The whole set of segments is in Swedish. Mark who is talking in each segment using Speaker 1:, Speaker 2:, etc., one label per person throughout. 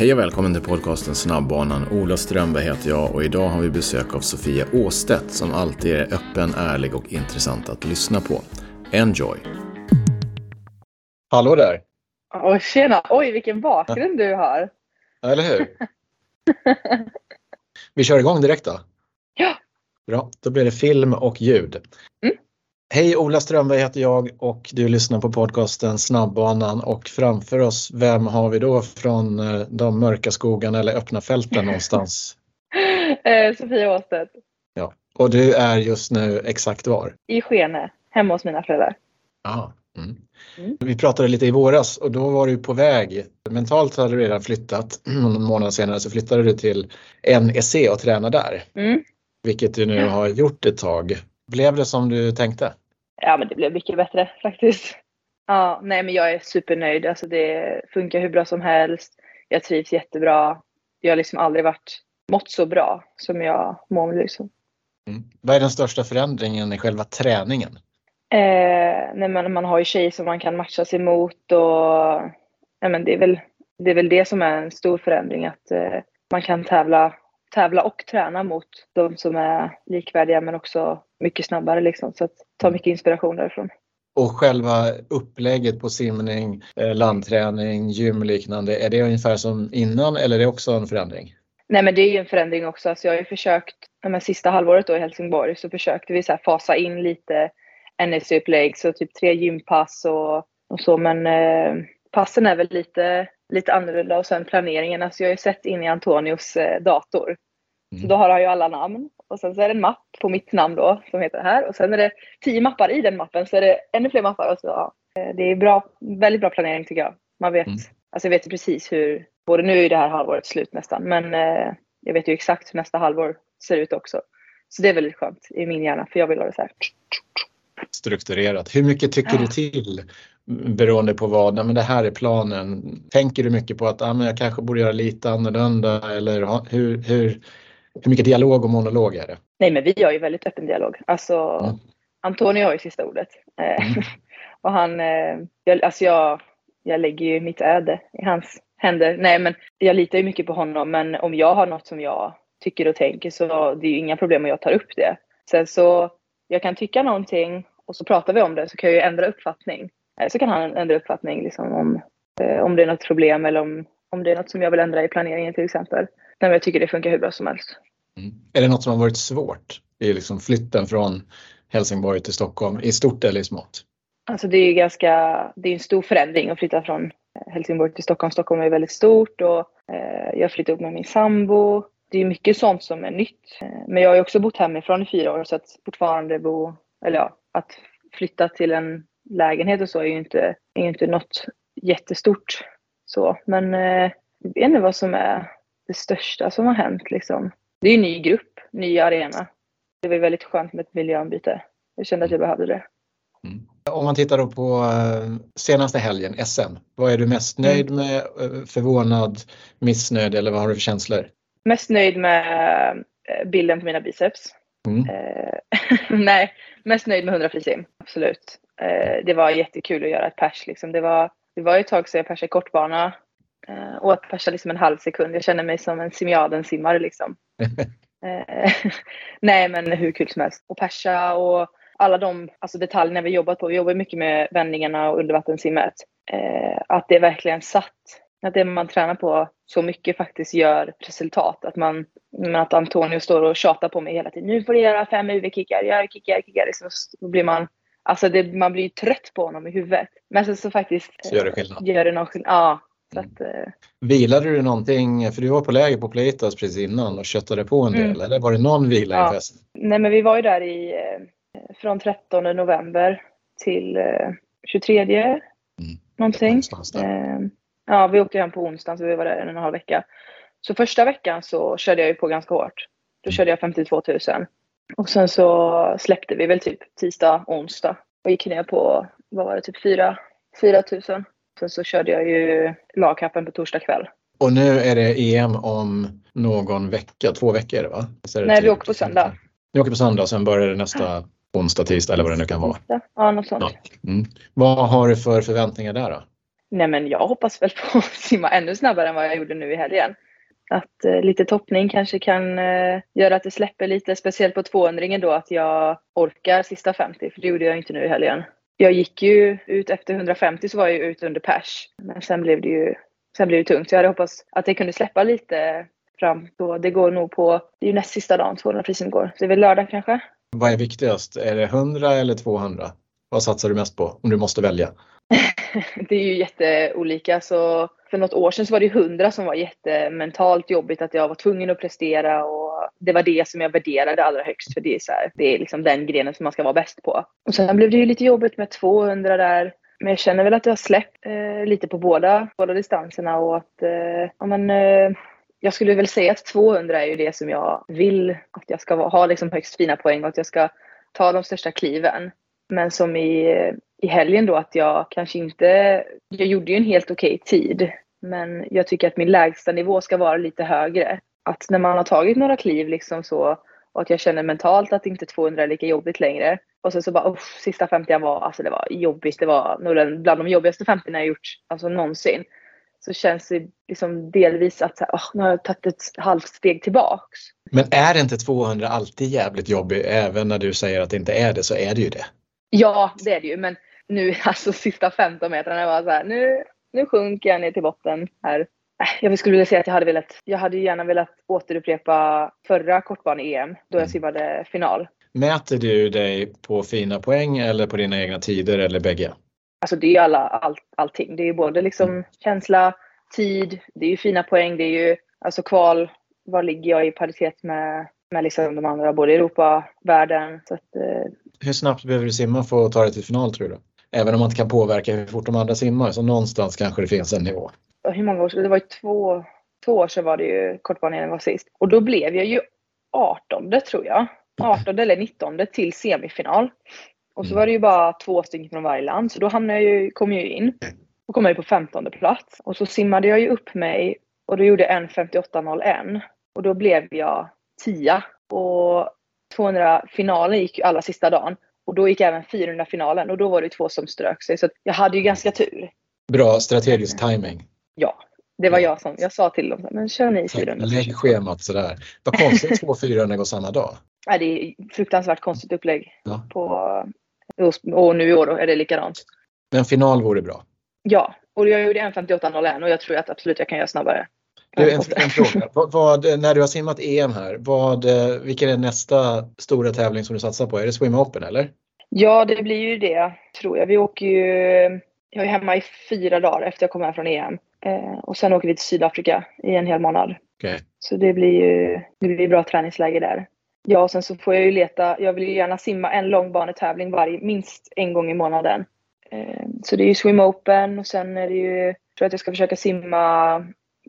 Speaker 1: Hej och välkommen till podcasten Snabbbanan. Ola Strömberg heter jag och idag har vi besök av Sofia Åstedt som alltid är öppen, ärlig och intressant att lyssna på. Enjoy!
Speaker 2: Hallå där!
Speaker 3: Oj, tjena! Oj, vilken bakgrund du har!
Speaker 2: Eller hur? Vi kör igång direkt då.
Speaker 3: Ja!
Speaker 2: Bra, då blir det film och ljud.
Speaker 3: Mm.
Speaker 2: Hej, Ola Strömberg heter jag och du lyssnar på podcasten Snabbbanan och framför oss, vem har vi då från eh, de mörka skogarna eller öppna fälten någonstans?
Speaker 3: Eh, Sofia Åstedt.
Speaker 2: Ja, och du är just nu exakt var?
Speaker 3: I Skene, hemma hos mina föräldrar.
Speaker 2: Ja. Mm.
Speaker 3: Mm.
Speaker 2: Vi pratade lite i våras och då var du på väg. Mentalt hade du redan flyttat. Någon månad senare så flyttade du till NEC och tränade där.
Speaker 3: Mm.
Speaker 2: Vilket du nu har gjort ett tag. Blev det som du tänkte?
Speaker 3: Ja, men det blev mycket bättre faktiskt. Ja, nej, men jag är supernöjd. Alltså, det funkar hur bra som helst. Jag trivs jättebra. Jag har liksom aldrig varit mått så bra som jag mår nu. Liksom.
Speaker 2: Mm. Vad är den största förändringen i själva träningen?
Speaker 3: Eh, nej, men man har ju tjejer som man kan matcha sig mot och ja, men det, är väl, det är väl det som är en stor förändring att eh, man kan tävla, tävla och träna mot de som är likvärdiga men också mycket snabbare liksom. Så att ta mycket inspiration därifrån.
Speaker 2: Och själva upplägget på simning, eh, landträning, gym liknande, är det ungefär som innan eller är det också en förändring?
Speaker 3: Nej men det är ju en förändring också. Alltså jag har ju försökt, men sista halvåret då i Helsingborg så försökte vi så fasa in lite NSC-upplägg, så typ tre gympass och, och så. Men eh, passen är väl lite, lite annorlunda och sen planeringen. Alltså jag har ju sett in i Antonios eh, dator.
Speaker 2: Mm.
Speaker 3: Så då har han ju alla namn och sen så är det en mapp på mitt namn då som heter det här och sen är det tio mappar i den mappen så är det ännu fler mappar. Och så, ja, eh, det är bra, väldigt bra planering tycker jag. Man vet,
Speaker 2: Mm.
Speaker 3: alltså jag vet ju precis hur, både nu är det här halvåret slut nästan, men eh, jag vet ju exakt hur nästa halvår ser ut också. Så det är väldigt skönt i min hjärna för jag vill ha det så här.
Speaker 2: Strukturerat. Hur mycket tycker du till beroende på vad? Nej, men det här är planen. Tänker du mycket på att ah, men jag kanske borde göra lite annorlunda eller hur, hur, hur mycket dialog och monolog är det?
Speaker 3: Nej men vi har ju väldigt öppen dialog. Alltså
Speaker 2: Mm.
Speaker 3: Antonio har ju sista ordet. Eh,
Speaker 2: Mm.
Speaker 3: och han, eh, jag, alltså jag, jag lägger ju mitt öde i hans händer. Nej men jag litar ju mycket på honom men om jag har något som jag tycker och tänker så det är ju inga problem om jag tar upp det. Sen så jag kan tycka någonting och så pratar vi om det så kan jag ju ändra uppfattning. Eh, så kan han ändra uppfattning liksom om, om det är något problem eller om, om det är något som jag vill ändra i planeringen till exempel. Men jag tycker det funkar hur bra som helst.
Speaker 2: Mm. Är det något som har varit svårt i liksom flytten från Helsingborg till Stockholm i stort eller i smått?
Speaker 3: Alltså det är ganska, det är en stor förändring att flytta från eh, Helsingborg till Stockholm. Stockholm är väldigt stort och eh, jag flyttade upp med min sambo. Det är mycket sånt som är nytt. Eh, men jag har ju också bott hemifrån i fyra år så att fortfarande bo, eller ja, att flytta till en lägenhet och så är ju inte, är inte något jättestort så. Men jag vet inte vad som är det största som har hänt liksom. Det är ju en ny grupp, ny arena. Det var väldigt skönt med ett miljöombyte. Jag kände att jag behövde det.
Speaker 2: Mm. Om man tittar på eh, senaste helgen, SM, vad är du mest nöjd med, eh, förvånad, missnöjd eller vad har du för känslor?
Speaker 3: Mest nöjd med eh, bilden på mina biceps.
Speaker 2: Mm.
Speaker 3: Nej, mest nöjd med 100 frisim. Absolut. Det var jättekul att göra ett pers. Liksom. Det, var, det var ett tag sedan jag persade kortbana. Eh, och att persa liksom en halv sekund. Jag känner mig som en simiaden-simmare liksom. Eh, nej men hur kul som helst. Och persa och alla de alltså, detaljerna vi jobbat på. Vi jobbar mycket med vändningarna och undervattenssimmet. Eh, att det verkligen satt. Att det man tränar på så mycket faktiskt gör resultat. Att, man, men att Antonio står och tjatar på mig hela tiden. Nu får du göra fem UV-kickar, gör kickar, kickar. Liksom, så blir man, alltså det, man blir ju trött på honom i huvudet. Men sen så faktiskt
Speaker 2: Så gör det skillnad.
Speaker 3: gör det någon skillnad. Ja, så
Speaker 2: Mm.
Speaker 3: att, eh,
Speaker 2: Vilade du någonting, för du var på läger på Playtas precis innan och köttade på en del,
Speaker 3: Mm.
Speaker 2: eller var det någon vila
Speaker 3: Ja.
Speaker 2: inför SM?
Speaker 3: Nej men vi var ju där i, eh, från 13 november till eh, 23 någonting.
Speaker 2: Någonstans där.
Speaker 3: Eh, ja, vi åkte hem på onsdagen så vi var där en och en halv vecka. Så första veckan så körde jag ju på ganska hårt. Då
Speaker 2: Mm.
Speaker 3: körde jag 52 000. Och sen så släppte vi väl typ tisdag, onsdag och gick ner på, vad var det, typ 4, 4 000. Sen så körde jag ju lagkappen på torsdag kväll.
Speaker 2: Och nu är det EM om någon vecka, två veckor va? Det
Speaker 3: Nej, vi
Speaker 2: typ-
Speaker 3: åker på söndag.
Speaker 2: Ni åker på söndag och sen börjar det nästa onsdag, tisdag eller vad det nu kan vara.
Speaker 3: Ja, något sånt.
Speaker 2: Ja. Mm. Vad har du för förväntningar där då?
Speaker 3: Nej men jag hoppas väl på att simma ännu snabbare än vad jag gjorde nu i helgen. Att eh, lite toppning kanske kan eh, göra att det släpper lite, speciellt på 200 då, att jag orkar sista 50, för det gjorde jag inte nu i helgen. Jag gick ju ut efter 150 så var jag ju ute under pers, men sen blev det ju sen blev det tungt. Så jag hade hoppats att det kunde släppa lite fram då. Det går nog på, det är ju näst sista dagen 200 frisim går. Så det är väl lördag kanske.
Speaker 2: Vad är viktigast? Är det 100 eller 200? Vad satsar du mest på om du måste välja?
Speaker 3: det är ju jätteolika. Så för något år sedan så var det 100 som var jättementalt jobbigt att jag var tvungen att prestera och det var det som jag värderade allra högst för det är, så här, det är liksom den grenen som man ska vara bäst på. Och sen blev det ju lite jobbigt med 200 där. Men jag känner väl att jag har släppt eh, lite på båda, båda distanserna och att eh, ja, men, eh, jag skulle väl säga att 200 är ju det som jag vill att jag ska ha liksom högst fina poäng och att jag ska ta de största kliven. Men som i, i helgen då att jag kanske inte, jag gjorde ju en helt okej okay tid. Men jag tycker att min lägsta nivå ska vara lite högre. Att när man har tagit några kliv liksom så och att jag känner mentalt att inte 200 är lika jobbigt längre. Och sen så bara, usch, sista 50 var, alltså det var jobbigt. Det var nog bland de jobbigaste 50 jag gjort, alltså någonsin. Så känns det liksom delvis att så här, oh, nu har jag tagit ett halvt steg tillbaks.
Speaker 2: Men är inte 200 alltid jävligt jobbig? Även när du säger att det inte är det så är det ju det.
Speaker 3: Ja, det är det ju. Men nu, alltså sista 15 metrarna var så här, nu, nu sjunker jag ner till botten här. Äh, jag skulle vilja säga att jag hade velat, jag hade gärna velat återupprepa förra kortbane-EM då jag mm. simmade final.
Speaker 2: Mäter du dig på fina poäng eller på dina egna tider eller bägge?
Speaker 3: Alltså det är ju alla, all, allting. Det är både liksom mm. känsla, tid, det är ju fina poäng, det är ju alltså kval, var ligger jag i paritet med, med liksom de andra, både Europa, världen. Så att, eh...
Speaker 2: Hur snabbt behöver du simma för att ta dig till final tror du? Även om man inte kan påverka hur fort de andra simmar, så någonstans kanske det finns en nivå.
Speaker 3: Hur många år sedan? Det var ju två, två år sedan var det ju kortbanan var sist. Och då blev jag ju 18 tror jag. 18 eller 19 till semifinal. Och så var det ju bara två stycken från varje land, så då hamnade jag ju, kom jag ju in. och kom jag ju på 15 plats. Och så simmade jag ju upp mig och då gjorde jag 1.58.01 och då blev jag 10. Och 200 finalen gick ju alla sista dagen och då gick även 400 finalen och då var det två som strök sig så jag hade ju ganska tur.
Speaker 2: Bra strategisk timing.
Speaker 3: Ja, det var jag som, jag sa till dem, men kör ni 400.
Speaker 2: Lägg schemat sådär. Vad konstigt två 400 går samma dag.
Speaker 3: Ja, det är fruktansvärt konstigt upplägg. Ja. På, och nu i år är det likadant.
Speaker 2: Men final vore bra.
Speaker 3: Ja, och jag gjorde 1.58.01 och jag tror att absolut jag kan göra snabbare.
Speaker 2: Du, en, en fråga. Vad, vad, när du har simmat EM här, vad, vilken är nästa stora tävling som du satsar på? Är det Swim Open eller?
Speaker 3: Ja, det blir ju det tror jag. Vi åker ju, jag är hemma i fyra dagar efter jag kom hem från EM. Eh, och sen åker vi till Sydafrika i en hel månad.
Speaker 2: Okay.
Speaker 3: Så det blir ju det blir bra träningsläge där. Ja, och sen så får jag ju leta. Jag vill ju gärna simma en långbanetävling varje, minst en gång i månaden. Eh, så det är ju Swim Open och sen är det ju, jag tror att jag ska försöka simma,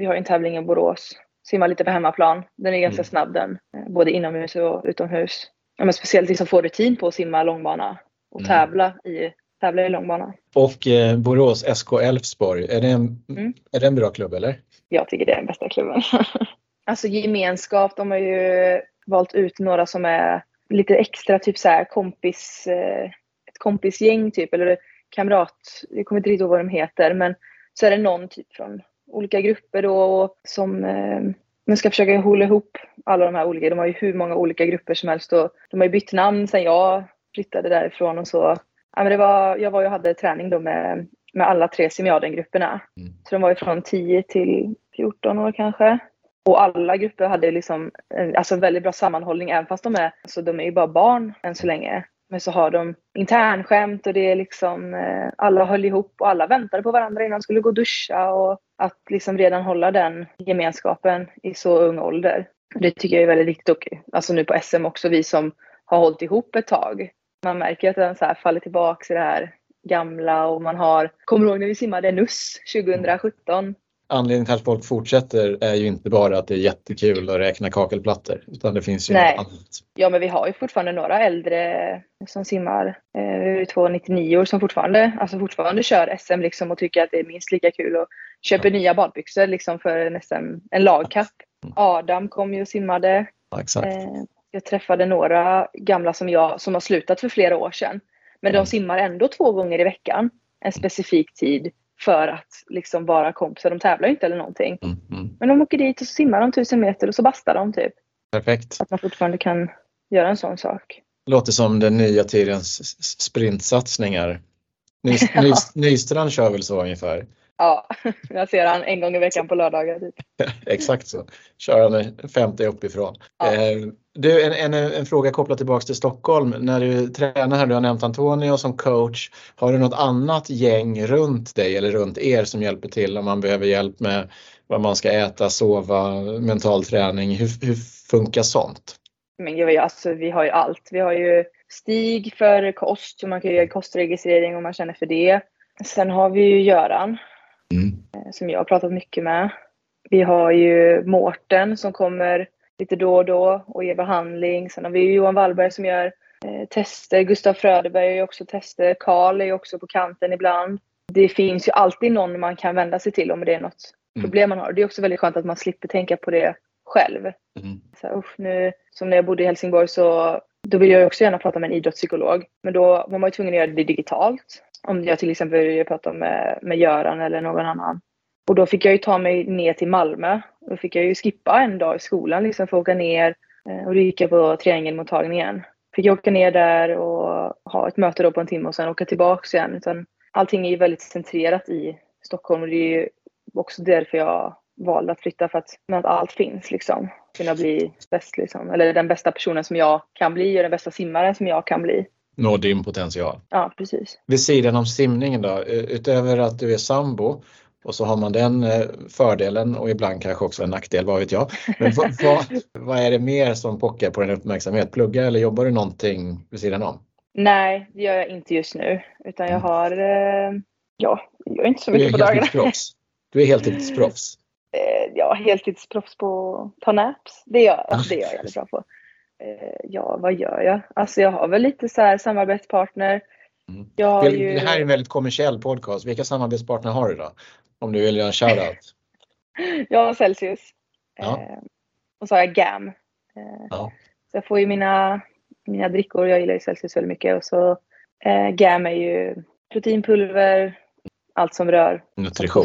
Speaker 3: vi har en tävling i Borås, simma lite på hemmaplan. Den är ganska mm. snabb den, eh, både inomhus och utomhus. Ja, men speciellt liksom få rutin på att simma långbana och mm. tävla i tävla i långbana.
Speaker 2: Och eh, Borås SK Elfsborg, är det, en, mm. är det en bra klubb eller?
Speaker 3: Jag tycker det är den bästa klubben. alltså gemenskap, de har ju valt ut några som är lite extra typ så här kompis, eh, ett kompisgäng typ eller kamrat, jag kommer inte riktigt ihåg vad de heter men så är det någon typ från olika grupper då som eh, man ska försöka hålla ihop alla de här olika, de har ju hur många olika grupper som helst och de har ju bytt namn sen jag flyttade därifrån och så. Ja, men det var, jag var och hade träning då med, med alla tre semiadengrupperna. Mm. Så de var ju från 10 till 14 år kanske. Och alla grupper hade liksom en alltså väldigt bra sammanhållning även fast de är, alltså de är ju bara barn än så länge. Men så har de internskämt och det är liksom eh, alla höll ihop och alla väntade på varandra innan de skulle gå och duscha och att liksom redan hålla den gemenskapen i så ung ålder. Det tycker jag är väldigt viktigt och alltså nu på SM också vi som har hållit ihop ett tag. Man märker att den så här faller tillbaka i det här gamla och man har, kommer du ihåg när vi simmade NUS 2017?
Speaker 2: anledningen till att folk fortsätter är ju inte bara att det är jättekul att räkna kakelplattor utan det finns ju Nej. något annat.
Speaker 3: Ja men vi har ju fortfarande några äldre som simmar, eh, två 99 som fortfarande, alltså fortfarande kör SM liksom och tycker att det är minst lika kul och köper ja. nya badbyxor liksom för en SM, en lagkapp. Mm. Adam kom ju och simmade.
Speaker 2: Ja, exakt. Eh,
Speaker 3: jag träffade några gamla som jag som har slutat för flera år sedan. Men mm. de simmar ändå två gånger i veckan en specifik tid för att liksom vara kompisar. De tävlar ju inte eller någonting.
Speaker 2: Mm, mm.
Speaker 3: Men de åker dit och så simmar de tusen meter och så bastar de typ.
Speaker 2: Perfekt.
Speaker 3: Att man fortfarande kan göra en sån sak.
Speaker 2: Låter som den nya tidens sprintsatsningar. Ny, ny, Nystrand kör väl så ungefär?
Speaker 3: Ja, jag ser han en gång i veckan på lördagar. Typ.
Speaker 2: Exakt så. Kör han en 50 uppifrån.
Speaker 3: Ja.
Speaker 2: Eh, du, en, en, en fråga kopplat tillbaks till Stockholm. När du tränar här, du har nämnt Antonio som coach. Har du något annat gäng runt dig eller runt er som hjälper till om man behöver hjälp med vad man ska äta, sova, mental träning? Hur, hur funkar sånt?
Speaker 3: Men gud, alltså, vi har ju allt. Vi har ju Stig för kost, så man kan göra kostregistrering om man känner för det. Sen har vi ju Göran eh, som jag har pratat mycket med. Vi har ju Mårten som kommer lite då och då och ger behandling. Sen har vi Johan Wallberg som gör eh, tester. Gustav Fröderberg gör också tester. Karl är ju också på kanten ibland. Det finns ju alltid någon man kan vända sig till om det är något
Speaker 2: Mm.
Speaker 3: problem man har. Det är också väldigt skönt att man slipper tänka på det själv.
Speaker 2: Mm.
Speaker 3: Så här, usch, nu, som när jag bodde i Helsingborg så då ville jag också gärna prata med en idrottspsykolog. Men då var man ju tvungen att göra det digitalt. Om jag till exempel pratade prata med, eh, med Göran eller någon annan. Och då fick jag ju ta mig ner till Malmö. Då fick jag ju skippa en dag i skolan liksom för att åka ner eh, och då gick jag på triangelmottagningen. Fick jag åka ner där och ha ett möte då på en timme och sen åka tillbaks igen. Utan allting är ju väldigt centrerat i Stockholm och det är ju också därför jag valde att flytta för att, men att allt finns liksom. Kunna bli bäst liksom. Eller den bästa personen som jag kan bli och den bästa simmaren som jag kan bli.
Speaker 2: Nå din potential.
Speaker 3: Ja, precis.
Speaker 2: Vid sidan om simningen då, utöver att du är sambo och så har man den eh, fördelen och ibland kanske också en nackdel, vad vet jag. Men vad, vad, vad är det mer som pockar på din uppmärksamhet? Pluggar eller jobbar du någonting vid sidan om?
Speaker 3: Nej, det gör jag inte just nu. Utan jag
Speaker 2: Mm.
Speaker 3: har, eh, ja, jag gör inte så mycket på dagarna.
Speaker 2: heltidsproffs. Du är heltidsproffs.
Speaker 3: Eh, ja, heltidsproffs på att ta naps. Det gör jag. Det är jag jävligt bra på. Eh, ja, vad gör jag? Alltså jag har väl lite så här samarbetspartner.
Speaker 2: Mm.
Speaker 3: Ju...
Speaker 2: Det här är en väldigt kommersiell podcast. Vilka samarbetspartner har du då? Om du vill göra en shoutout.
Speaker 3: Jag har Celsius.
Speaker 2: Ja.
Speaker 3: Eh, och så har jag GAM. Eh,
Speaker 2: Ja.
Speaker 3: Så jag får ju mina, mina drickor. Jag gillar ju Celsius väldigt mycket. Och så eh, GAM är ju proteinpulver, allt som rör
Speaker 2: Nutrition.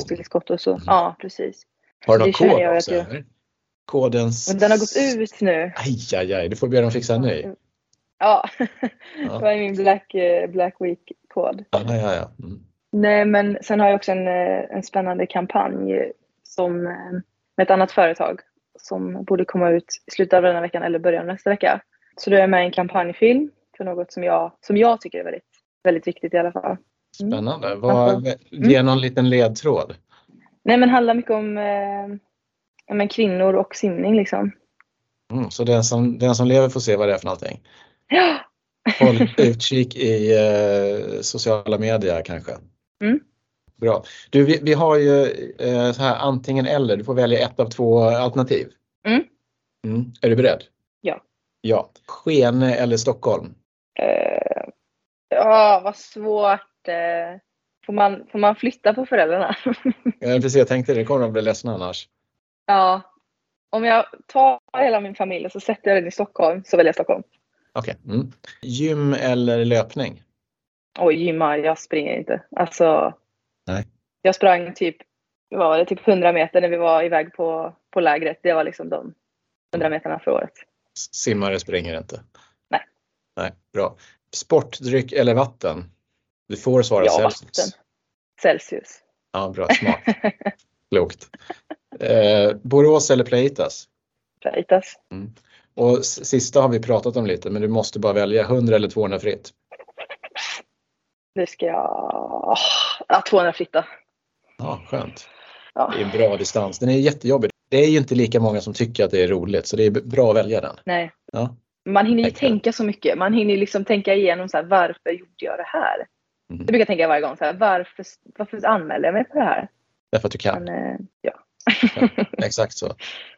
Speaker 3: och så.
Speaker 2: Mm.
Speaker 3: Ja, precis.
Speaker 2: Har du någon kod också?
Speaker 3: jag-?
Speaker 2: Kodens...
Speaker 3: Men den har gått ut nu.
Speaker 2: Aj, aj, aj. Du får be dem fixa en ny.
Speaker 3: Ja, det var min Black, eh, Black Week-kod.
Speaker 2: Ja, ja, ja. Mm.
Speaker 3: Nej, men sen har jag också en, eh, en spännande kampanj som, eh, med ett annat företag som borde komma ut i slutet av den här veckan eller början av nästa vecka. Så då är jag med i en kampanjfilm för något som jag, som jag tycker är väldigt, väldigt viktigt i alla fall. Mm.
Speaker 2: Spännande. Vad, ge någon liten ledtråd.
Speaker 3: Nej, men handlar mycket om eh, men kvinnor och simning liksom.
Speaker 2: Mm, så den som, den som lever får se vad det är för någonting.
Speaker 3: Ja,
Speaker 2: Håll utkik i eh, sociala medier kanske.
Speaker 3: Mm.
Speaker 2: Bra. Du, vi, vi har ju eh, så här antingen eller. Du får välja ett av två alternativ.
Speaker 3: Mm.
Speaker 2: Mm. Är du beredd?
Speaker 3: Ja.
Speaker 2: Ja. Skene eller Stockholm?
Speaker 3: eh, ja vad svårt. Eh, får, man, får man flytta på föräldrarna?
Speaker 2: Ja, precis, jag tänkte det kommer de bli ledsna annars.
Speaker 3: Ja. Om jag tar hela min familj och så sätter jag den i Stockholm så väljer jag Stockholm.
Speaker 2: Okej. Mm. Gym eller löpning?
Speaker 3: Oj, gymma, jag springer inte. Alltså.
Speaker 2: Nej.
Speaker 3: Jag sprang typ, vad var det, typ 100 meter när vi var iväg på, på lägret. Det var liksom de 100 meterna för året.
Speaker 2: Simmare springer inte?
Speaker 3: Nej.
Speaker 2: Nej, bra. Sportdryck eller vatten? Du får svara
Speaker 3: Ja,
Speaker 2: Celsius.
Speaker 3: vatten. Celsius.
Speaker 2: Ja, bra. Smart. Klokt. Eh, Borås eller Pleitas?
Speaker 3: Plaitas.
Speaker 2: Och s- sista har vi pratat om lite, men du måste bara välja 100 eller 200 fritt.
Speaker 3: Nu ska jag... Ja, 200 fritta.
Speaker 2: Ja, skönt.
Speaker 3: Ja.
Speaker 2: Det är en bra distans. Den är jättejobbig. Det är ju inte lika många som tycker att det är roligt, så det är bra att välja den.
Speaker 3: Nej.
Speaker 2: Ja.
Speaker 3: Man hinner ju
Speaker 2: Tänker.
Speaker 3: tänka så mycket. Man hinner liksom tänka igenom så här, varför gjorde jag det här?
Speaker 2: Mm.
Speaker 3: Det brukar jag tänka varje gång. Så här, varför, varför anmälde jag mig på det här?
Speaker 2: Därför att du kan.
Speaker 3: Men, eh, ja.
Speaker 2: Exakt så.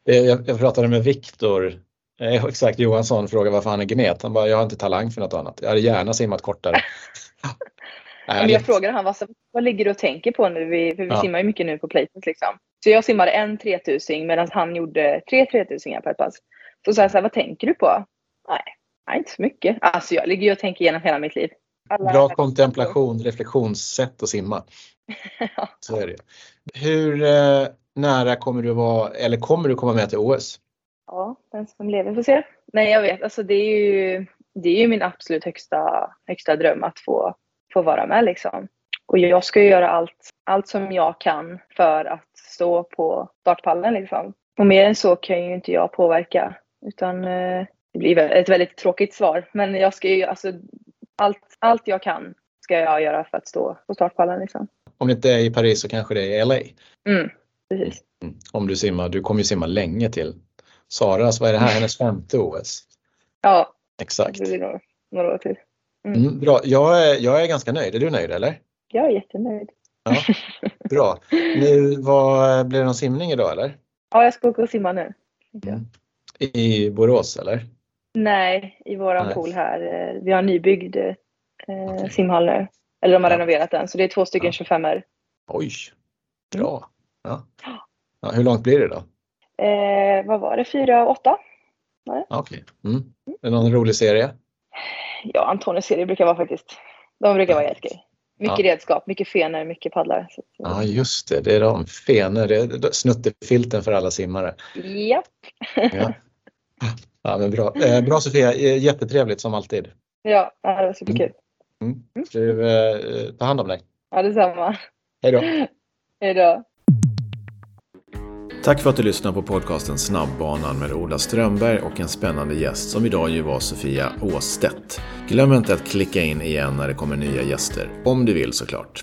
Speaker 2: Eh, Jag, jag pratade med Viktor eh, exakt Johansson frågade varför han är gnet. Han bara, jag har inte talang för något annat. Jag hade gärna simmat kortare.
Speaker 3: Men jag frågade han vad, vad ligger du och tänker på nu? Vi, för vi
Speaker 2: Ja.
Speaker 3: simmar ju mycket nu på Playtons liksom. Så jag simmade en 3000 medan han gjorde tre 3000 på ett pass. Så sa jag så här, vad tänker du på? Nej, nej, inte så mycket. Alltså jag ligger ju och tänker igenom hela mitt liv. Alla-
Speaker 2: Bra kontemplation, reflektionssätt att simma. Så är det. Hur eh, nära kommer du vara, eller kommer du komma med till OS?
Speaker 3: Ja, den som lever får se. Nej, jag vet. Alltså, det, är ju, det är ju min absolut högsta, högsta dröm att få, få vara med. Liksom. Och jag ska ju göra allt, allt som jag kan för att stå på startpallen. Liksom. Och mer än så kan ju inte jag påverka. Utan eh, det blir ett väldigt tråkigt svar. Men jag ska ju, alltså, allt, allt jag kan ska jag göra för att stå på startpallen. Liksom.
Speaker 2: Om det inte är i Paris så kanske det är i LA?
Speaker 3: Mm, precis.
Speaker 2: Mm. Om du simmar, du kommer ju simma länge till. Saras, vad är det här, hennes femte OS?
Speaker 3: Ja,
Speaker 2: Exakt.
Speaker 3: det blir några, några år till.
Speaker 2: Mm, bra, jag är, jag är ganska nöjd. Är du nöjd eller?
Speaker 3: Jag är jättenöjd.
Speaker 2: Ja, bra. Nu, vad, blir det någon simning idag eller?
Speaker 3: Ja, jag ska åka och simma nu.
Speaker 2: Mm. I Borås eller?
Speaker 3: Nej, i våran
Speaker 2: Nej.
Speaker 3: pool här. eh, Vi har en nybyggd eh,
Speaker 2: Okej.
Speaker 3: simhall nu. Eller de har
Speaker 2: Ja.
Speaker 3: renoverat den. Så det är två stycken
Speaker 2: Ja.
Speaker 3: 25 er
Speaker 2: Oj, bra. Ja. Ja, hur långt blir det då?
Speaker 3: eh, Vad var det? Fyra, åtta?
Speaker 2: Ja, Okej. Mm. Är det någon rolig serie?
Speaker 3: Ja, Antonius serie brukar vara faktiskt. De brukar vara jättekul. Mycket
Speaker 2: Ja.
Speaker 3: redskap, mycket fenor, mycket paddlar. Så,
Speaker 2: Ja, just det. Det är de fenor, det är snuttefilten för alla simmare.
Speaker 3: Japp.
Speaker 2: Ja, ja men bra. Eh, bra Sofia, Eh, jättetrevligt som alltid.
Speaker 3: Ja, det var superkul.
Speaker 2: Mm. Du, eh, ta hand om dig.
Speaker 3: Ja, detsamma.
Speaker 2: Hej då.
Speaker 3: Hej då.
Speaker 1: Tack för att du lyssnar på podcasten Snabbbanan med Ola Strömberg och en spännande gäst som idag ju var Sofia Åstedt. Glöm inte att klicka in igen när det kommer nya gäster, om du vill såklart.